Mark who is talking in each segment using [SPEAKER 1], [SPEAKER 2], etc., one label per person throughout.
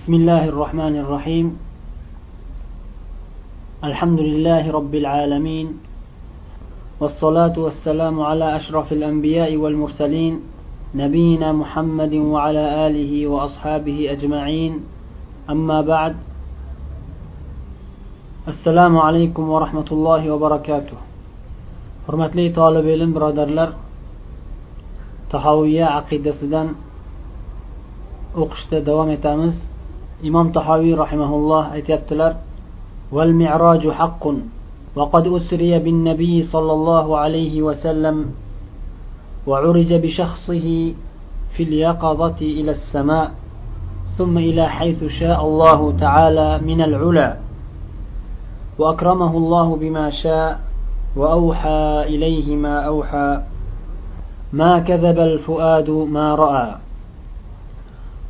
[SPEAKER 1] بسم الله الرحمن الرحيم. الحمد لله رب العالمين. والصلاة والسلام على أشرف الأنبياء والمرسلين نبينا محمد وعلى آله وأصحابه أجمعين. أما بعد السلام عليكم ورحمة الله وبركاته. Hurmatli tolib ilm birodarlar tahoviya aqidasidan o'qishda davom etamiz. Imom tahoviy rahimaulloh aytyaptilar والمعراج حق وقد أسري بالنبي صلى الله عليه وسلم وعرج بشخصه في اليقظة إلى السماء ثم إلى حيث شاء الله تعالى من العلا. وأكرمه الله بما شاء وأوحى إليه ما أوحى. ما كذب الفؤاد ما رأى.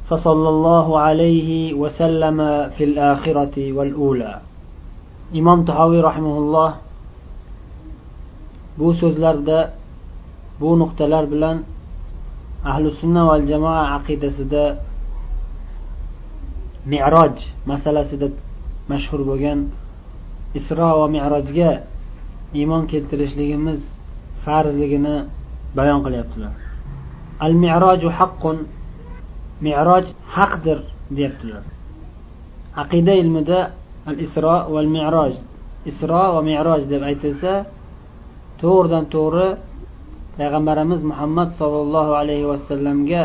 [SPEAKER 1] فصلى الله عليه وسلم في الآخرة والأولى imom tahoviy rahimaulloh bu so'zlarda bu nuqtalar bilan ahli sunna val jamoa aqidasida meroj masalasida mashhur bo'lgan isro va merojga iymon keltirishligimiz farzligini bayon qilyaptilar al miroju haqqun meroj haqdir deyaptilar aqida ilmida al isro val meroj isro va meroj deb aytilsa to'g'ridan to'g'ri payg'ambarimiz muhammad sollallohu alayhi vasallamga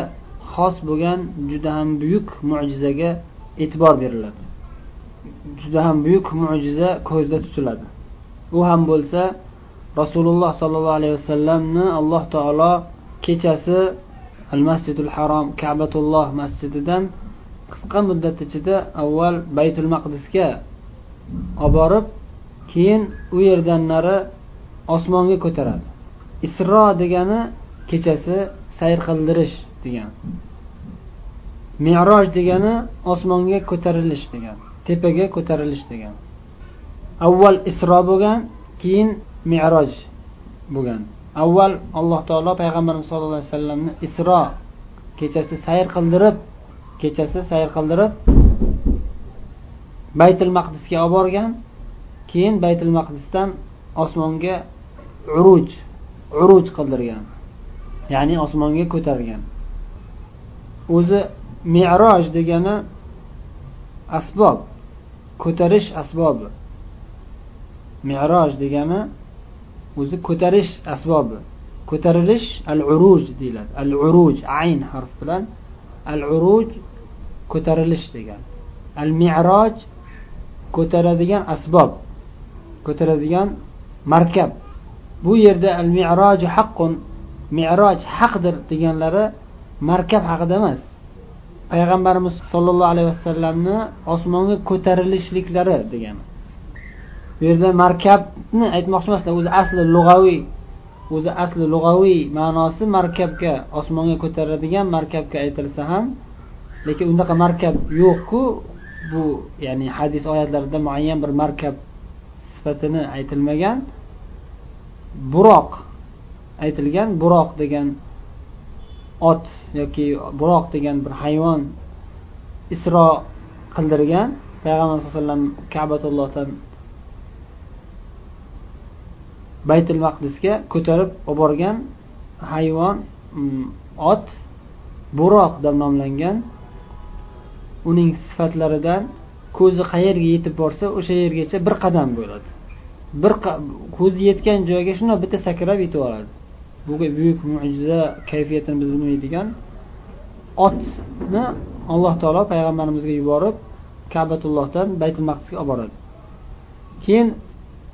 [SPEAKER 1] xos bo'lgan juda ham buyuk mo'jizaga e'tibor beriladi. Juda ham buyuk mo'jiza ko'zda tutiladi. U ham bo'lsa rasululloh sollallohu alayhi vasallamni alloh taolo kechasi al masjidul harom kabatulloh masjididan qisqa muddat ichida avval baytul maqdisga olib borib keyin u yerdan nari osmonga ko'taradi. Isro degani kechasi sayr qildirish degani meroj degani osmonga ko'tarilish degani tepaga ko'tarilish degani avval isro bo'lgan keyin meroj bo'lgan. Avval alloh taolo payg'ambarimiz sallallohu alayhi vasallamni isro kechasi sayr qildirib kechasi sayr qildirib baytul maqdisga olib borgan. Keyin baytul maqdisdan osmonga uruj uruj qildirgan. Ya'ni osmonga ko'targan. O'zi meroj degani asbob ko'tarish asbobi. Meroj degani o'zi ko'tarish asbobi. Ko'tarilish al uruj deyiladi. Al uruj ayn harf bilan al uruj ko'tarilish degan. Al miroj ko'taradigan asbob ko'taradigan markab. Bu yerda al miroj haqqun miroj haqdir deganlari markab haqida emas. Payg'ambarimiz sollallohu alayhi vasallamni osmonga ko'tarilishliklari degani. Bu yerda markabni aytmoqchi emaslar. O'zi asli lug'aviy. O'zi asli lug'aviy ma'nosi markabga osmonga ko'taradigan markabga aytilsa ham lekin unaqa markab yo'qku. Bu ya'ni hadis oyatlarida muayyan bir markab sifatini aytilmagan buroq aytilgan buroq degan ot yoki buroq degan bir hayvon isro qildirgan. Payg'ambar sallallohu alayhi vasallam kabatullohdan baytil maqdisga ko'tarib olib borgan hayvon mm, ot buroq deb nomlangan. Uning sifatlaridan ko'zi qayerga yetib borsa o'sha yergacha bir qadam bo'ladi. Bir ko'zi yetgan joyga shundoq bitta sakrab yetib oladi. Bu buyuk mo'jiza kayfiyatini biz bilmaydigan otni alloh taolo payg'ambarimizga yuborib kabatullohdan baytul maqdisga olib boradi keyin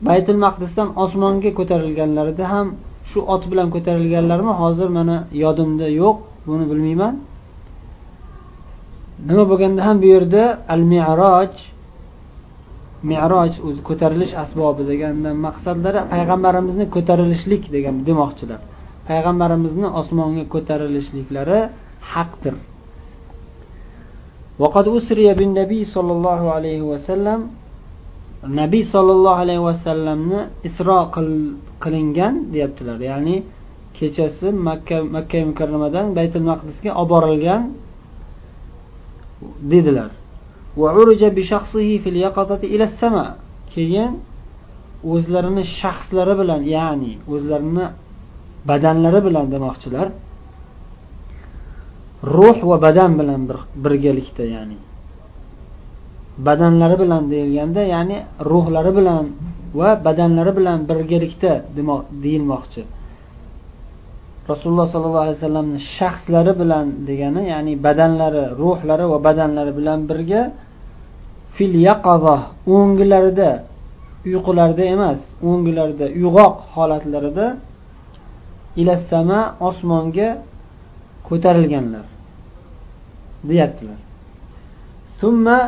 [SPEAKER 1] baytul maqdisdan osmonga ko'tarilganlarida ham shu ot bilan ko'tarilganlarmi hozir mana yodimda yo'q buni bilmayman nima bo'lganda ham bu yerda al miroj miroj o'zi ko'tarilish asbobi degandan maqsadlari payg'ambarimizni ko'tarilishlik degan demoqchilar payg'ambarimizni osmonga ko'tarilishliklari haqdir وقد أسري بالنبي صلى الله عليه وسلم nabiy sollallohu alayhi vasallamni isro qilingan deyaptilar. Ya'ni kechasi makka makka mukarramadan baytul maqdisga olib borilgan dedilar. Keyin o'zlarini shaxslari bilan ya'ni o'zlarini badanlari bilan demoqchilar. Ruh va badan bilan birgalikda ya'ni badanlari bilan deyilganda ya'ni ruhlari bilan va badanlari bilan birgalikda deyilmoqchi. Rasululloh sollallohu alayhi vasallamni shaxslari bilan degani ya'ni badanlari ruhlari va badanlari bilan birga fil yaqaza o'nglarida uyqularida emas o'nglarida uyg'oq holatlarida ilassama osmonga ko'tarilganlar deyaptilar. Summa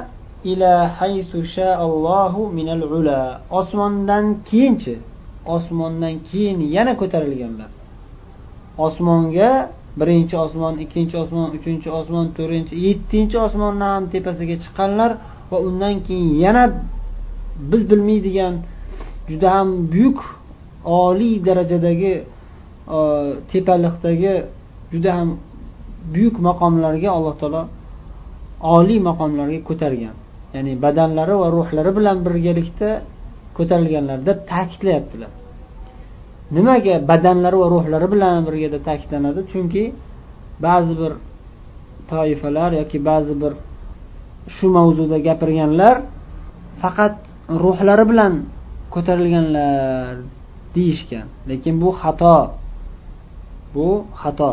[SPEAKER 1] ila haythu sha'allohu minal ula. Osmondan keyinchi. Osmondan keyin yana ko'tarilganlar osmonga birinchi osmon ikkinchi osmon uchinchi osmon to'rtinchi yettinchi osmonni ham tepasiga chiqqanlar va undan keyin yana biz bilmaydigan juda ham buyuk oliy darajadagi e, tepaliqdagi juda ham buyuk maqomlarga alloh taolo oliy maqomlarga ko'targan. Ya'ni badanlari va ruhlari bilan birgalikda ko'tarilganlar deb ta'kidlayaptilar. Nimaga badanlari va ruhlari bilan birgada ta'kidlanadi? Chunki ba'zi bir toifalar yoki ba'zi bir shu mavzuda gapirganlar faqat ruhlari bilan ko'tarilganlar deyishgan. Lekin bu xato. Bu xato.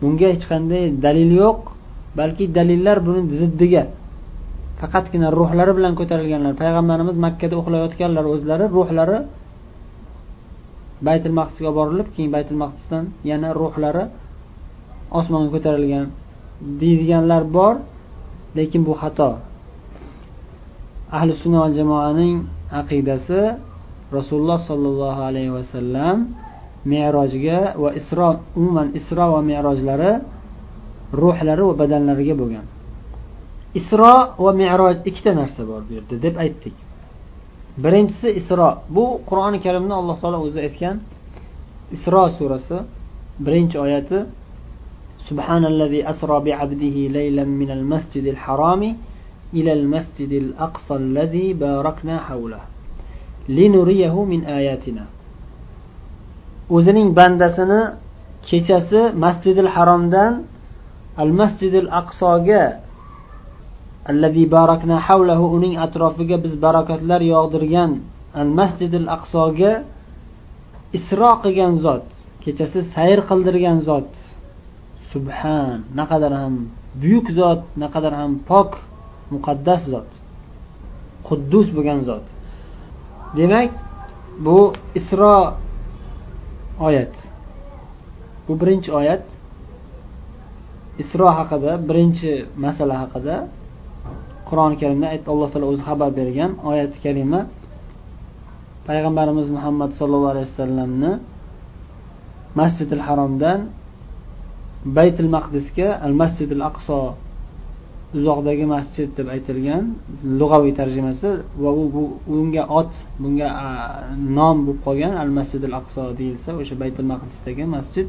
[SPEAKER 1] Bunga hech qanday dalil yo'q balki dalillar buni ziddiga faqatgina ruhlari bilan ko'tarilganlar. Payg'ambarimiz makkada uxlayotganlar o'zlari ruhlari baytul maqdisga olib borilib keyin baytul maqdisdan yana ruhlari osmonga ko'tarilgan deydiganlar bor lekin bu xato. Ahli sunna val jamoaning aqidasi rasululloh sollallohu alayhi vasallam merojga va isro umuman isro va merojlari ruhlari va badanlariga bo'lgan. isro va meroj ikkita narsa bor bu yerda deb aytdik birinchisi isro bu qur'oni karimda alloh taolo o'zi aytgan isro surasi birinchi oyati subhanallazi asro bi abdihi laylan minal masjidil harami إلى المسجد الأقصى الذي باركنا حوله لنريه من آياتنا o'zining bandasini kechasi masjidil haromdan al masjidil aqsoga allazi barakna havlahu uning atrofiga biz barakatlar yog'dirgan al masjidil aqsoga isro qilgan zot kechasi sayr qildirgan zot. Subhan naqadar ham buyuk zot naqadar ham pok muqaddas zot quddus bo'lgan zot. Demak bu isro oyat bu birinchi oyat isro haqida birinchi masala haqida qur'oni karimda alloh taolo o'zi xabar bergan oyati kalima payg'ambarimiz muhammad sollallohu alayhi vasallamni masjidil haromdan baytul maqdisga al masjidil aqso uzoqdagi masjid deb aytilgan lug'aviy tarjimasi va u bu unga ot bunga nom bo'lib qolgan al masjidil aqso deyilsa o'sha baytul maqdisdagi masjid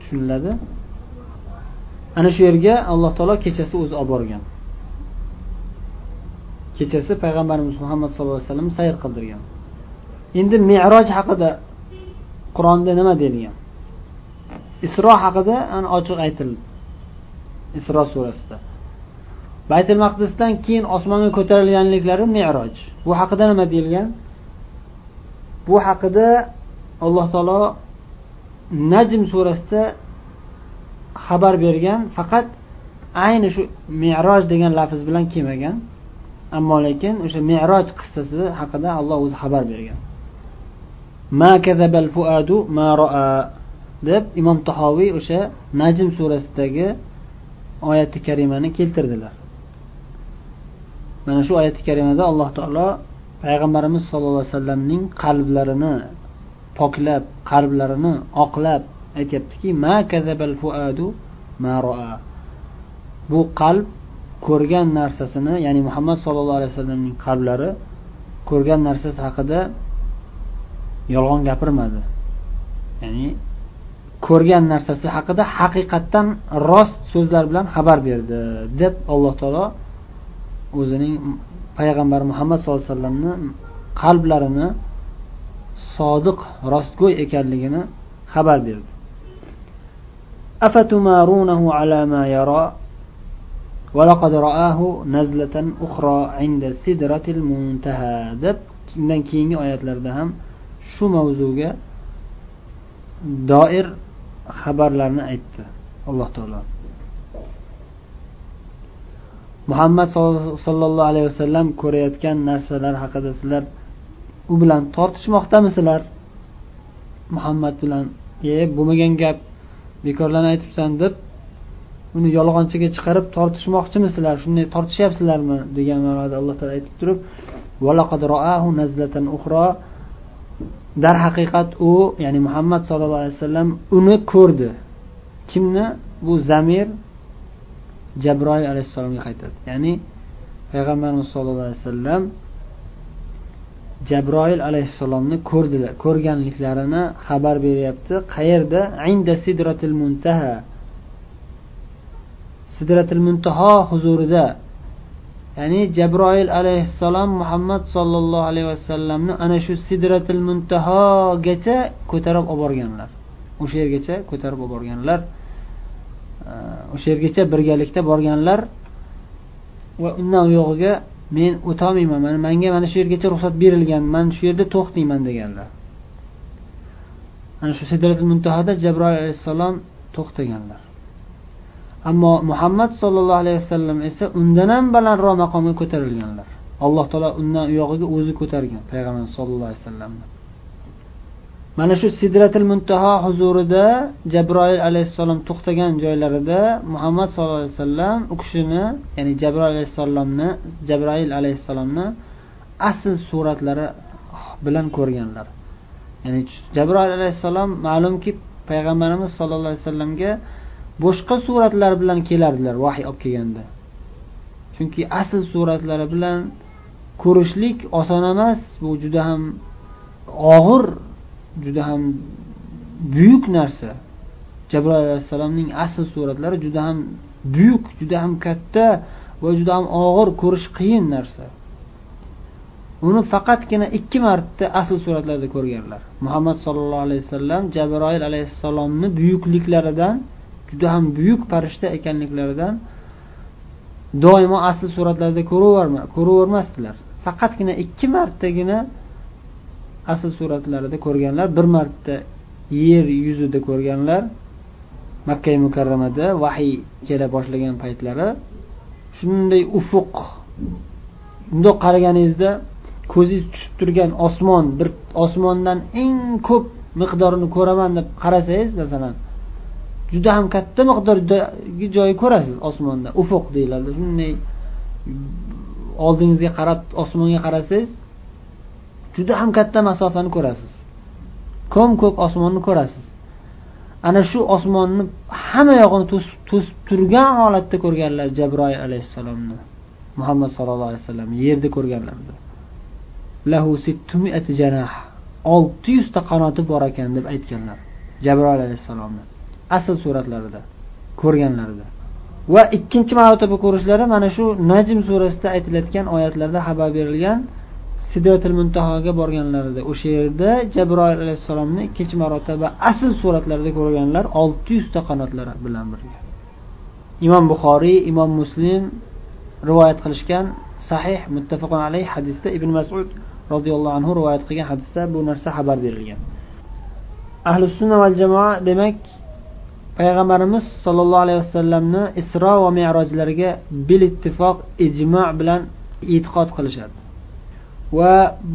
[SPEAKER 1] tushuniladi. Ana shu yerga alloh taolo kechasi o'zi olib borgan. Kechasi payg'ambarimiz muhammad sallallohu alayhi vasallam sayr qildirgan. Endi meroj haqida qur'onda nima deyilgan? Isro haqida ochiq aytildi. Isro surasida. Baytul maqdisdan keyin osmonga ko'tarilganliklari meroj bu haqida nima deyilgan? Bu haqida alloh taolo najm surasida xabar bergan faqat ayni shu meroj degan lafz bilan kelmagan. Ammo lekin o'sha meroj qissasi haqida alloh o'zi xabar bergan. Ma kazabal fuadu ma roa deb imom tahoviy o'sha najm surasidagi oyati karimani keltirdilar. Mana shu oyati karimada alloh taolo payg'ambarimiz sollallohu alayhi vasallamning qalblarini poklab qalblarini oqlab aytyaptiki ma kazabal fuadu ma roa bu qalb ko'rgan narsasini ya'ni muhammad sollallohu alayhi vasallamning qalblari ko'rgan narsasi haqida yolg'on gapirmadi. Ya'ni ko'rgan narsasi haqida haqiqatdan rost so'zlar bilan xabar berdi deb alloh taolo o'zining payg'ambar muhammad sallallohu alayhi vasallamni qalblarini sodiq rostgo'y ekanligini xabar berdi. ولقد رآه نزلة أخرى عند سدرة المنتهى deb undan keyingi oyatlarda ham shu mavzuga doir xabarlarni aytdi alloh taolo muhammad sollallohu alayhi vasallam ko'rayotgan narsalar haqida sizlar u bilan tortishmoqdamisizlar muhammad bilan e bo'lmagan gap bekorlarni aytibsan deb uni yolg'onchiga chiqarib tortishmoqchimisizlar? Shunday tortishyapsizlarmi? degan ma'noda alloh taolo aytib turib darhaqiqat u ya'ni muhammad sollallohu alayhi vasallam uni ko'rdi. Kimni? Bu zamir jabroil alayhissalomga qaytadi. Ya'ni payg'ambarimiz sollallohu alayhi vasallam jabroil alayhissalomni ko'rdilar ko'rganliklarini xabar beryapti. Qayerda? Inda sidratil muntaha. Sidratil muntaho huzurida. Ya'ni jabroil alayhissalom muhammad sollallohu alayhi vasallamni ana shu sidratil muntahogacha ko'tarib olib borganlar o'sha yergacha ko'tarib olib borganlar o'sha yergacha birgalikda borganlar. Va undan u yog'iga men o'tolmayman mana manga mana shu yergacha ruxsat berilgan man shu yerda to'xtayman deganlar. Ana shu sidratil muntahoda jabroil alayhissalom to'xtaganlar. Ammo muhammad sollallohu alayhi vasallam esa undan ham balandroq maqomga ko'tarilganlar. Alloh taolo undan u yog'iga o'zi ko'targan payg'ambar sallallohu alayhi vasallamni. Mana shu sidratil muntaho huzurida jabroil alayhissalom to'xtagan joylarida muhammad sallallohu alayhi vasallam u kishini ya'ni jabroil alayhissalomni jabroil alayhissalomni asl suratlari bilan ko'rganlar. Ya'ni jabroil alayhissalom ma'lumki payg'ambarimiz sollallohu alayhi vasallamga boshqa suratlar bilan kelardilar vahiy olib kelganda. Chunki asl suratlari bilan ko'rishlik oson emas bu juda ham og'ir juda ham buyuk narsa. Jabroil alayhissalomning asl suratlari juda ham buyuk juda ham katta va juda ham og'ir ko'rish qiyin narsa. Uni faqatgina ikki marta asl suratlarda ko'rganlar. Muhammad sollallohu alayhi vasallam jabroil alayhissalomni buyukliklaridan juda ham buyuk farishta ekanliklaridan doimo asl suratlarda ko'ravermasdilar. Faqatgina ikki martagina asl suratlarida ko'rganlar bir marta yer yuzida ko'rganlar makka mukarramada vahiy kela boshlagan paytlari shunday ufuq bundoq qaraganingizda ko'zingiz tushib turgan osmon bir osmondan eng ko'p miqdorini ko'raman deb qarasangiz masalan juda ham katta miqdordagi joyni ko'rasiz osmonda. Ufuq deyiladi. Shunday oldingizga qarab osmonga qarasangiz juda ham katta masofani ko'rasiz. Ko'm ko'k osmonni ko'rasiz. Ana shu osmonni hamma yog'ini to'sib turgan holatda ko'rganlar jabroil alayhissalomni muhammad sallallohu alayhi vasallam yerda ko'rganlar olti yuzta qanoti bor ekan deb aytganlar jabroil alayhissalomni. Asl suratlarida ko'rganlarida. Va ikkinchi marotaba ko'rishlari mana shu najm surasida aytilayotgan oyatlarda xabar berilgan sidratil muntahoga borganlarida. O'sha yerda jabroil alayhissalomni ikkinchi marotaba asl suratlarida ko'rganlar olti yuzta qanotlari bilan birga. Imom buxoriy imom muslim rivoyat qilishgan sahih muttafaqun alayh hadisda ibn masud roziyallohu anhu rivoyat qilgan hadisda bu narsa xabar berilgan. Ahli sunna val jamoa demak payg'ambarimiz sollallohu alayhi vasallamni isro va merojlariga bil ittifoq ijmo bilan e'tiqod qilishadi va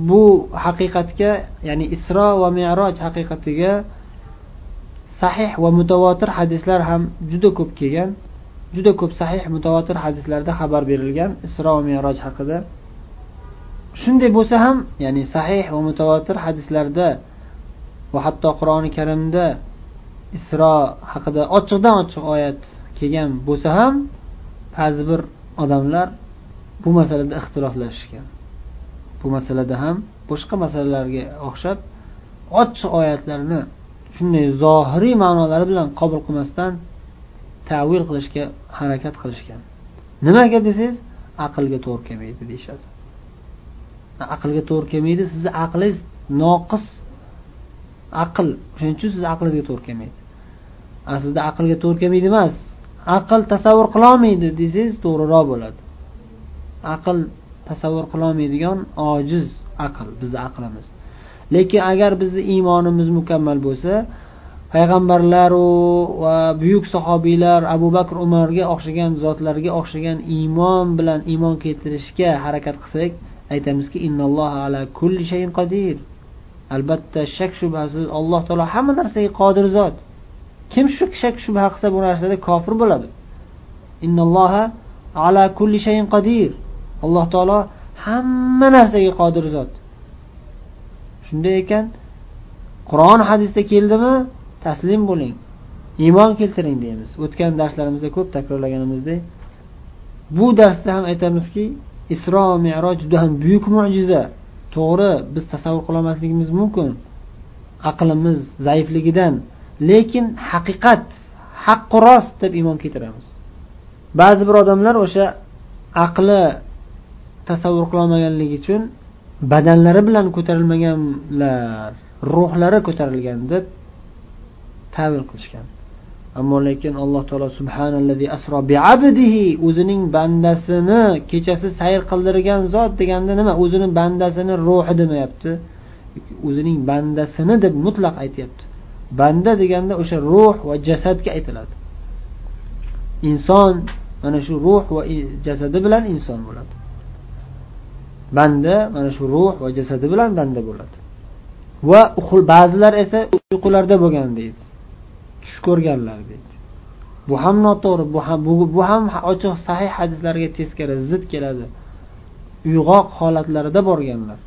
[SPEAKER 1] bu haqiqatga ya'ni isro va meroj haqiqatiga sahih va mutavotir hadislar ham juda ko'p kelgan. Juda ko'p sahih mutavotir hadislarda xabar berilgan isro va meroj haqida. Shunday bo'lsa ham ya'ni sahih va mutavotir hadislarda va hatto qur'oni karimda isro haqida ochiqdan ochiq oyat kelgan bo'lsa ham ba'zi bir odamlar bu masalada ixtiloflashishgan. Bu masalada ham boshqa masalalarga o'xshab ochiq oyatlarni shunday zohiriy ma'nolari bilan qabul qilmasdan tavil qilishga harakat qilishgan. Nimaga desangiz aqlga to'g'ri kelmaydi deyishadi. Aqlga to'g'ri kelmaydi sizni aqlingiz noqis aql. Shuning uchun sizni aqlingizga to'g'ri kelmaydi. Aslida aqlga to'g'ri kelmaydi emas. Aql tasavvur qilolmaydi desangiz to'g'riroq bo'ladi. Aql tasavvur qilolmaydigan ojiz aql. Bizni aqlimiz. Lekin agar bizni iymonimiz mukammal bo'lsa payg'ambarlaru va buyuk sahobiylar abu bakr umarga o'xshagan zotlarga o'xshagan iymon bilan iymon keltirishga harakat qilsak aytamizki ala kulli shayin qodir albatta shak shubhasiz alloh taolo hamma narsaga qodir zot. Kim shu shak shubha qilsa bu narsada kofir bo'ladi? Innalloha ala kulli shayin qodir alloh taolo hamma narsaga qodir zot. Shunday ekan qur'on hadisda keldimi? Taslim bo'ling. Iymon keltiring deymiz. O'tgan darslarimizda ko'p takrorlaganimizdek bu darsda ham aytamizki isro meroj juda ham buyuk mo'jiza. To'g'ri biz tasavvur qilolmasligimiz mumkin. Aqlimiz zaifligidan lekin haqiqat haqqu rost deb iymon keltiramiz. Ba'zi bir odamlar o'sha aqli tasavvur qilolmaganligi uchun badanlari bilan ko'tarilmaganlar ruhlari ko'tarilgan deb tavil qilishgan. Ammo lekin alloh taolo subhanallazi asro biabdihi o'zining bandasini kechasi sayr qildirgan zot deganda nima? O'zini bandasini ruhi demayapti. O'zining bandasini deb mutlaq aytyapti. Banda deganda o'sha ruh va jasadga aytiladi. Inson mana shu ruh va jasadi bilan inson bo'ladi. Banda mana shu ruh va jasadi bilan banda bo'ladi. Va ba'zilar esa uyqularda bo'lgan deydi. Tush ko'rganlar deydi. Bu ham noto'g'ri bu ham bu, bu ham ochiq sahih hadislarga teskari zid keladi. Uyg'oq holatlarida borganlar.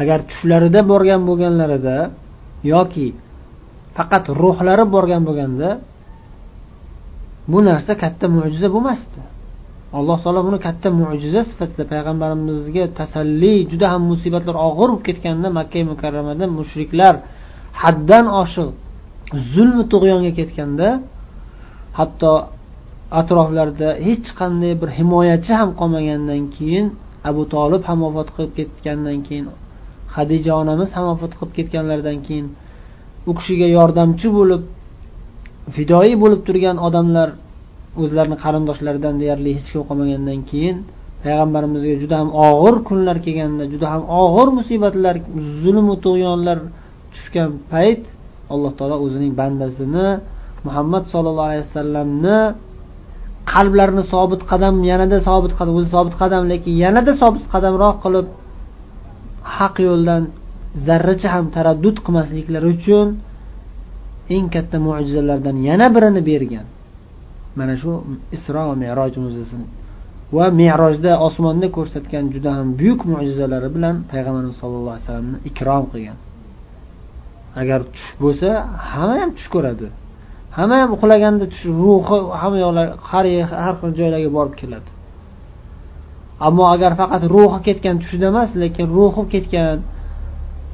[SPEAKER 1] Agar tushlarida borgan bo'lganlarida yoki faqat ruhlari borgan bo'lganda bu narsa katta mo'jiza bo'lmasdi. Alloh taolo buni katta mo'jiza sifatida payg'ambarimizga tasalli juda ham musibatlar og'ir bo'lib ketganda makka mukarramada mushriklar haddan oshiq zulmi tug'yonga ketganda hatto atroflarida hech qanday bir himoyachi ham qolmagandan keyin abu tolib ham vafot qilib ketgandan keyin hadija onamiz ham vafot qilib ketganlaridan keyin u kishiga yordamchi bo'lib fidoyi bo'lib turgan odamlar o'zlarini qarindoshlaridan deyarli hech kim qolmagandan keyin payg'ambarimizga juda ham og'ir kunlar kelganda juda ham og'ir musibatlar zulmu tug'yonlar tushgan payt alloh taolo o'zining bandasini muhammad sollallohu alayhi vasallamni qalblarini sobit qadam yanada sobit qadam o'zi sobit qadam lekin yanada sobit qadamroq qilib haq yo'ldan zarracha ham taraddud qilmasliklari uchun eng katta mo'jizalardan yana birini bergan. Mana shu isro va meroj mo'jizasini va merojda osmonda ko'rsatgan juda ham buyuk mo'jizalari bilan payg'ambarimiz sollallohu alayhi vasallamni ikrom qilgan. Agar tush bo'lsa hamma ham tush ko'radi. Hamma ham uxlaganda tush ruhi hamma yoqlar har har xil joylarga borib keladi. Ammo agar faqat ruhi ketgan tushida emas lekin ruhi ketgan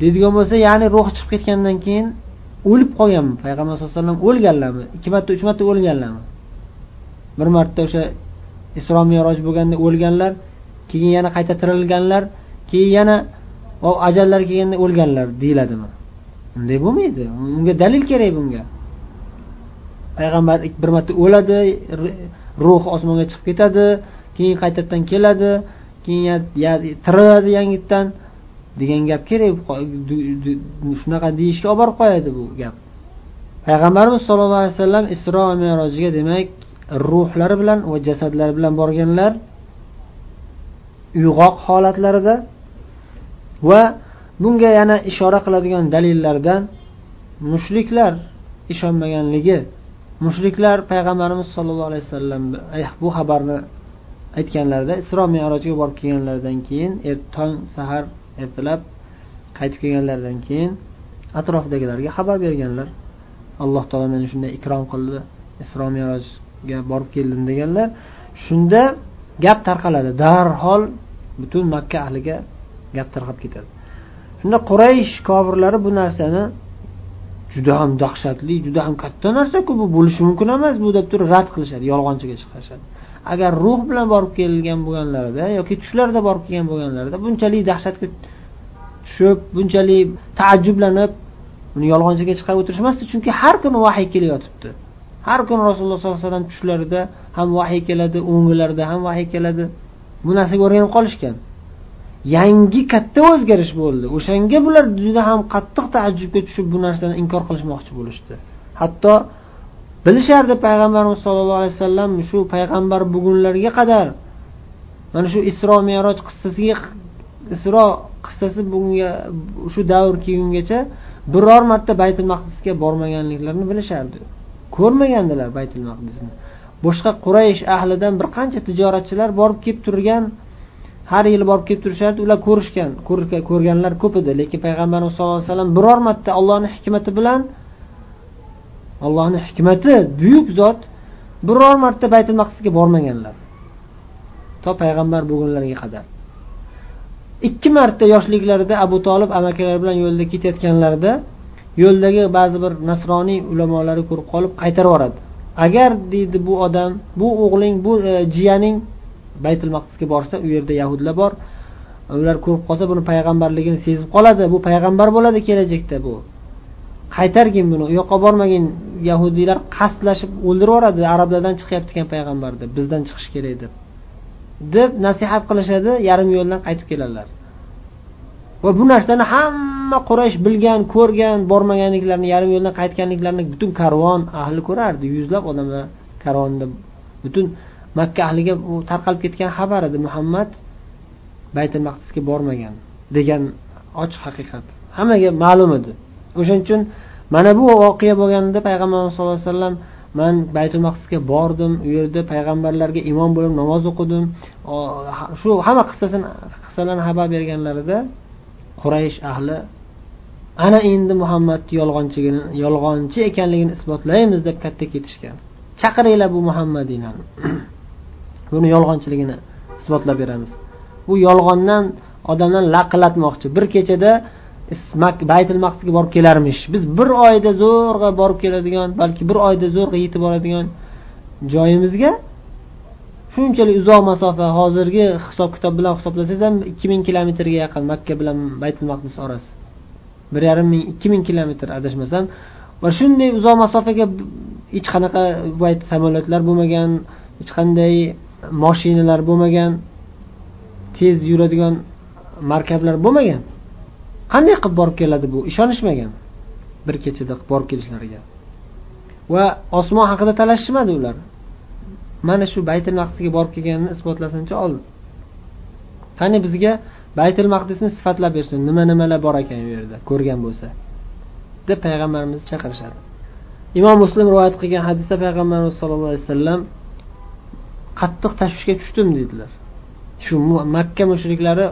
[SPEAKER 1] deydigan bo'lsa ya'ni ruhi chiqib ketgandan keyin o'lib qolganmi payg'ambar sallallohu alayhi vasallam o'lganlarmi? Ikki marta uch marta o'lganlarmi? Bir marta o'sha isro meroj bo'lganda o'lganlar keyin yana qayta tirilganlar keyin yana ajallari kelganda o'lganlar deyiladimi? Unday bo'lmaydi. Unga dalil kerak bunga. Payg'ambar bir marta o'ladi ruh osmonga chiqib ketadi keyin qaytadan keladi keyin tiriladi yangitdan degan gap kerak shunaqa deyishga olib borib qo'yadi bu gap. Payg'ambarimiz sollallohu alayhi vasallam isro va merojiga demak ruhlari bilan va jasadlari bilan borganlar uyg'oq holatlarida va bunga yana ishora qiladigan dalillardan mushriklar ishonmaganligi mushriklar payg'ambarimiz sollallohu alayhi vasallam eh, bu xabarni aytganlarida isro merojga borib kelganlaridan keyin er, tong sahar ertalab qaytib kelganlaridan keyin atrofdagilarga xabar berganlar. Alloh taolo meni shunday ikrom qildi isro merojga borib keldim deganlar. Shunda gap tarqaladi. Darhol butun makka ahliga gap tarqab ketadi. Shunda quraysh kofirlari bu narsani juda ham dahshatli juda ham katta narsaku bu bo'lishi mumkin emas bu deb turib rad qilishadi yolg'onchiga chiqarishadi agar ruh bilan borib kelgan bo'lganlarida yoki tushlarda borib kelgan bo'lganlarida bunchalik dahshatga tushib bunchalik taajjublanib uni yolg'onchiga chiqarib o'tirishmasdi. Chunki har kuni vahiy kelayotibdi har kuni rasululloh sollallohu alayhi vasallam tushlarida ham vahiy keladi o'ngilarida ham vahiy keladi. Bu narsaga o'rganib qolishgan. Yangi katta o'zgarish bo'ldi. O'shanga bular juda ham qattiq taajjubga tushib bu narsani inkor qilishmoqchi bo'lishdi. Hatto bilishardi payg'ambarimiz sollallohu alayhi vasallam shu payg'ambar bugunlarga qadar mana shu isro meroj qissasiga isro qissasi bugunga shu davr kelgungacha biror marta baytul maqdisga bormaganliklarini bilishardi. Ko'rmagandilar baytul maqdisni. Boshqa quraysh ahlidan bir qancha tijoratchilar borib kelib turgan har yili borib kelib turishardi ular ko'rishgan ko'rganlar ko'p edi. Lekin payg'ambarimiz sallallohu alayhi vasallam biror marta allohni hikmati bilan allohni hikmati buyuk zot biror marta baytul maqdisga bormaganlar. To payg'ambar bo'lgunlariga qadar. Ikki marta yoshliklarida abu tolib amakalari bilan yo'lda ketayotganlarida yo'ldagi ba'zi bir nasroniy ulamolari ko'rib qolib qaytarib yuboradi. Agar deydi bu odam bu o'g'ling bu e, jiyaning baytul maqdisga borsa u yerda yahudlar bor. Ular ko'rib qolsa buni payg'ambarligini sezib qoladi. Bu payg'ambar bo'ladi kelajakda bu. Qaytargin buni u yoqqa bormagin. Yahudiylar qasdlashib o'ldirib yuboradi arablardan chiqyapti ekan payg'ambar deb bizdan chiqish kerak deb. Deb nasihat qilishadi yarim yo'ldan qaytib keladilar va bu narsani hamma quraysh bilgan ko'rgan bormaganliklarini yarim yo'ldan qaytganliklarini butun karvon ahli ko'rardi. Yuzlab odamlar karvonda butun makka ahliga u tarqalib ketgan xabar edi muhammad baytul maqdisga bormagan degan ochiq haqiqat. Hammaga ma'lum edi. O'shaning uchun mana bu voqea bo'lganida payg'ambarimiz sallallohu alayhi vasallam man baytul maqdisga bordim u yerda payg'ambarlarga imom bo'lib namoz o'qidim. Shu hamma qissasini qissalarni xabar berganlarida quraysh ahli ana endi muhammadni yolg'onchigini yolg'onchi ekanligini isbotlaymiz deb katta ketishgan. Chaqiringlar bu muhammadinani. buni yolg'onchiligini isbotlab beramiz. Bu yolg'ondan odamlar laqillatmoqchi bir kechada baytul maqsudga borib kelarmish. Biz bir oyda zo'rg'a borib keladigan balki bir oyda zo'rg'a yetib boradigan joyimizga shunchalik uzoq masofa hozirgi hisob kitob bilan hisoblasangiz ham ikki ming kilometrga yaqin makka bilan baytul maqdis orasi. Bir yarim ming ikki ming kilometr adashmasam va shunday uzoq masofaga hech qanaqa samolyotlar bo'lmagan hech qanday moshinalar bo'lmagan tez yuradigan markablar bo'lmagan. Qanday qilib borib keladi bu? Ishonishmagan. Bir kechada borib kelishlariga. Va osmon haqida talashishmadi ular. Mana shu baytil maqdisga borib kelganini isbotlasinchi oldin qani bizga baytil maqdisni sifatlab bersin. Nima nimalar bor ekan u yerda? Ko'rgan bo'lsa. Deb payg'ambarimiz chaqirishadi. Imom muslim rivoyat qilgan hadisda payg'ambarimiz sollallohu alayhi vasallam qattiq tashvishga tushdim dedilar. Shu makka mushriklari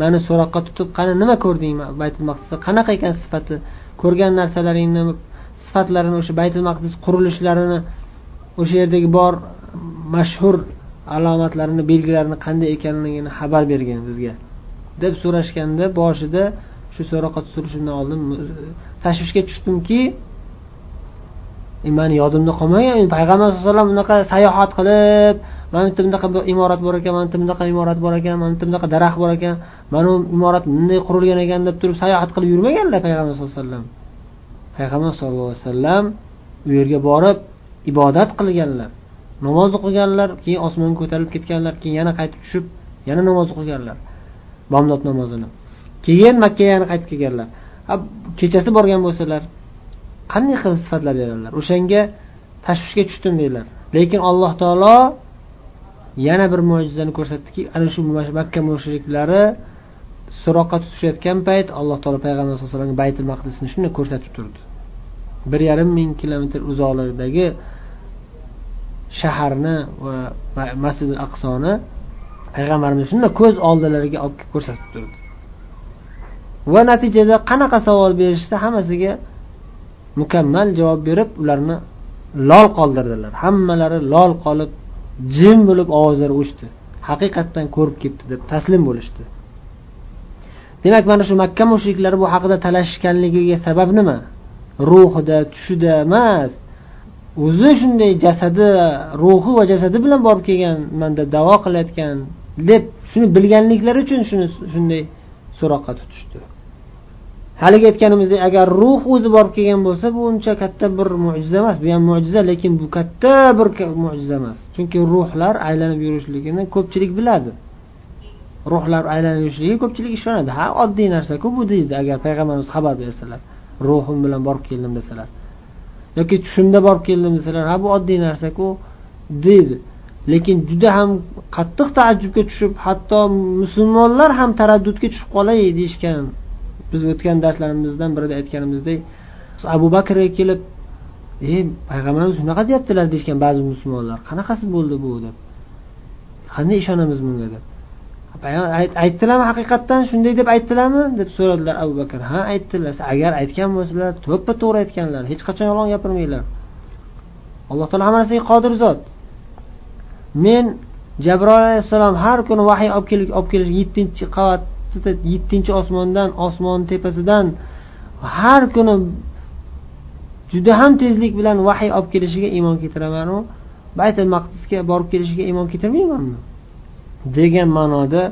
[SPEAKER 1] mani so'roqqa tutib qani nima ko'rding baytul maqdisda qanaqa ekan sifati? Ko'rgan narsalaringni sifatlarini o'sha baytul maqdis qurilishlarini o'sha yerdagi bor mashhur alomatlarini belgilarini qanday ekanligini xabar bergin bizga. deb so'rashganda boshida shu so'roqqa tutilishimdan oldin tashvishga tushdimki mani yodimda qolmagan payg'ambar sallallohu alayhi vasallam unaqa sayohat qilib mana bitta bunaqa imorat bor ekan mana bitta bunaqa imorat bor ekan mana bitta bunaqa daraxt bor ekan mana bu imorat bunday qurilgan ekan deb turib sayohat qilib yurmaganlar payg'ambar sallallohu alayhi vasallam. Payg'ambar sallallohu alayhi vasallam u yerga borib ibodat qilganlar namoz o'qiganlar keyin osmonga ko'tarilib ketganlar keyin yana qaytib tushib yana namoz o'qiganlar bomdod namozini. Keyin makkaga yana qaytib kelganlar. Kechasi borgan bo'lsalar qanday qilib sifatlab beradilar o'shanga tashvishga tushdim dedilar lekin alloh taolo yana bir mo'jizani ko'rsatdiki ana shu makka mushriklari so'roqqa tutishayotgan payt alloh taolo payg'ambar sallallohu alayhi vasallamga baytul maqdisni shunday ko'rsatib turdi. Bir yarim ming kilometr uzoqlikdagi shaharni va masjidi aqsoni payg'ambarimiz shunday ko'z oldilariga olib ko'rsatib turdi. Va natijada qanaqa savol berishsa hammasiga mukammal javob berib ularni lol qoldirdilar. Hammalari lol qolib jim bo'lib ovozlari o'chdi. Haqiqatdan ko'rib ketdi deb taslim bo'lishdi. Demak mana shu makka mushriklari bu haqida talashishganligiga sabab nima? Ruhida tushida emas. O'zi shunday jasadi ruhi va jasadi bilan borib kelgan manda davo qilayotgan deb shuni bilganliklari uchun shuni shunday so'roqqa tutishdi. Haligi aytganimizdek agar ruh o'zi borib kelgan bo'lsa bu uncha katta bir mo'jiza emas. Bu ham mo'jiza lekin bu katta bir mo'jiza emas. Chunki ruhlar aylanib yurishligini ko'pchilik biladi. Ruhlar aylanib yurishligiga ko'pchilik ishonadi. Ha oddiy narsaku bu deydi agar payg'ambarimiz xabar bersalar. Ruhim bilan borib keldim desalar. Yoki tushimda borib keldim desalar ha bu oddiy narsaku deydi. Lekin juda ham qattiq taajjubga tushib hatto musulmonlar ham taraddudga tushib qolay deyishgan biz o'tgan darslarimizdan birida aytganimizdek abu bakrga kelib e payg'ambarimiz shunaqa deyaptilar deyishgan ba'zi musulmonlar. Qanaqasi bo'ldi bu? deb. Qanday ishonamiz bunga? deb. Aytdilarmi haqiqatdan shunday deb aytdilarmi? deb so'radilar abu bakr. Ha aytdilar. Agar aytgan bo'lsalar to'ppa to'g'ri aytganlar. Hech qachon yolg'on gapirmanglar. Alloh taolo hamma narsaga qodir zot. Men jabroil alayhissalom har kuni vahiy olib kelib olib kelish yettinchi qavat yettinchi osmondan osmon tepasidan har kuni juda ham tezlik bilan vahiy olib kelishiga iymon keltiramanu baytil maqdisga borib kelishiga iymon keltirmaymanmi degan ma'noda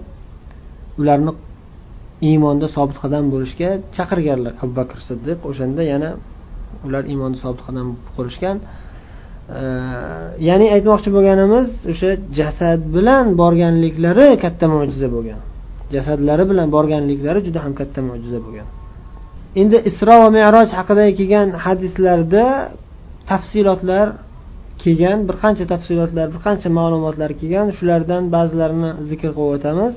[SPEAKER 1] ularni iymonda sobit qadam bo'lishga chaqirganlar. Abu bakr siddiq o'shanda yana ular iymonda sobit qadam qurishgan ya'ni aytmoqchi bo'lganimiz o'sha jasad bilan borganliklari katta mo'jiza bo'lgan. Jasadlari bilan borganliklari juda ham katta mo'jiza bo'lgan. Endi isro va meroj haqida kelgan hadislarda tafsilotlar kelgan bir qancha tafsilotlar bir qancha ma'lumotlar kelgan. Shulardan ba'zilarini zikr qilib o'tamiz.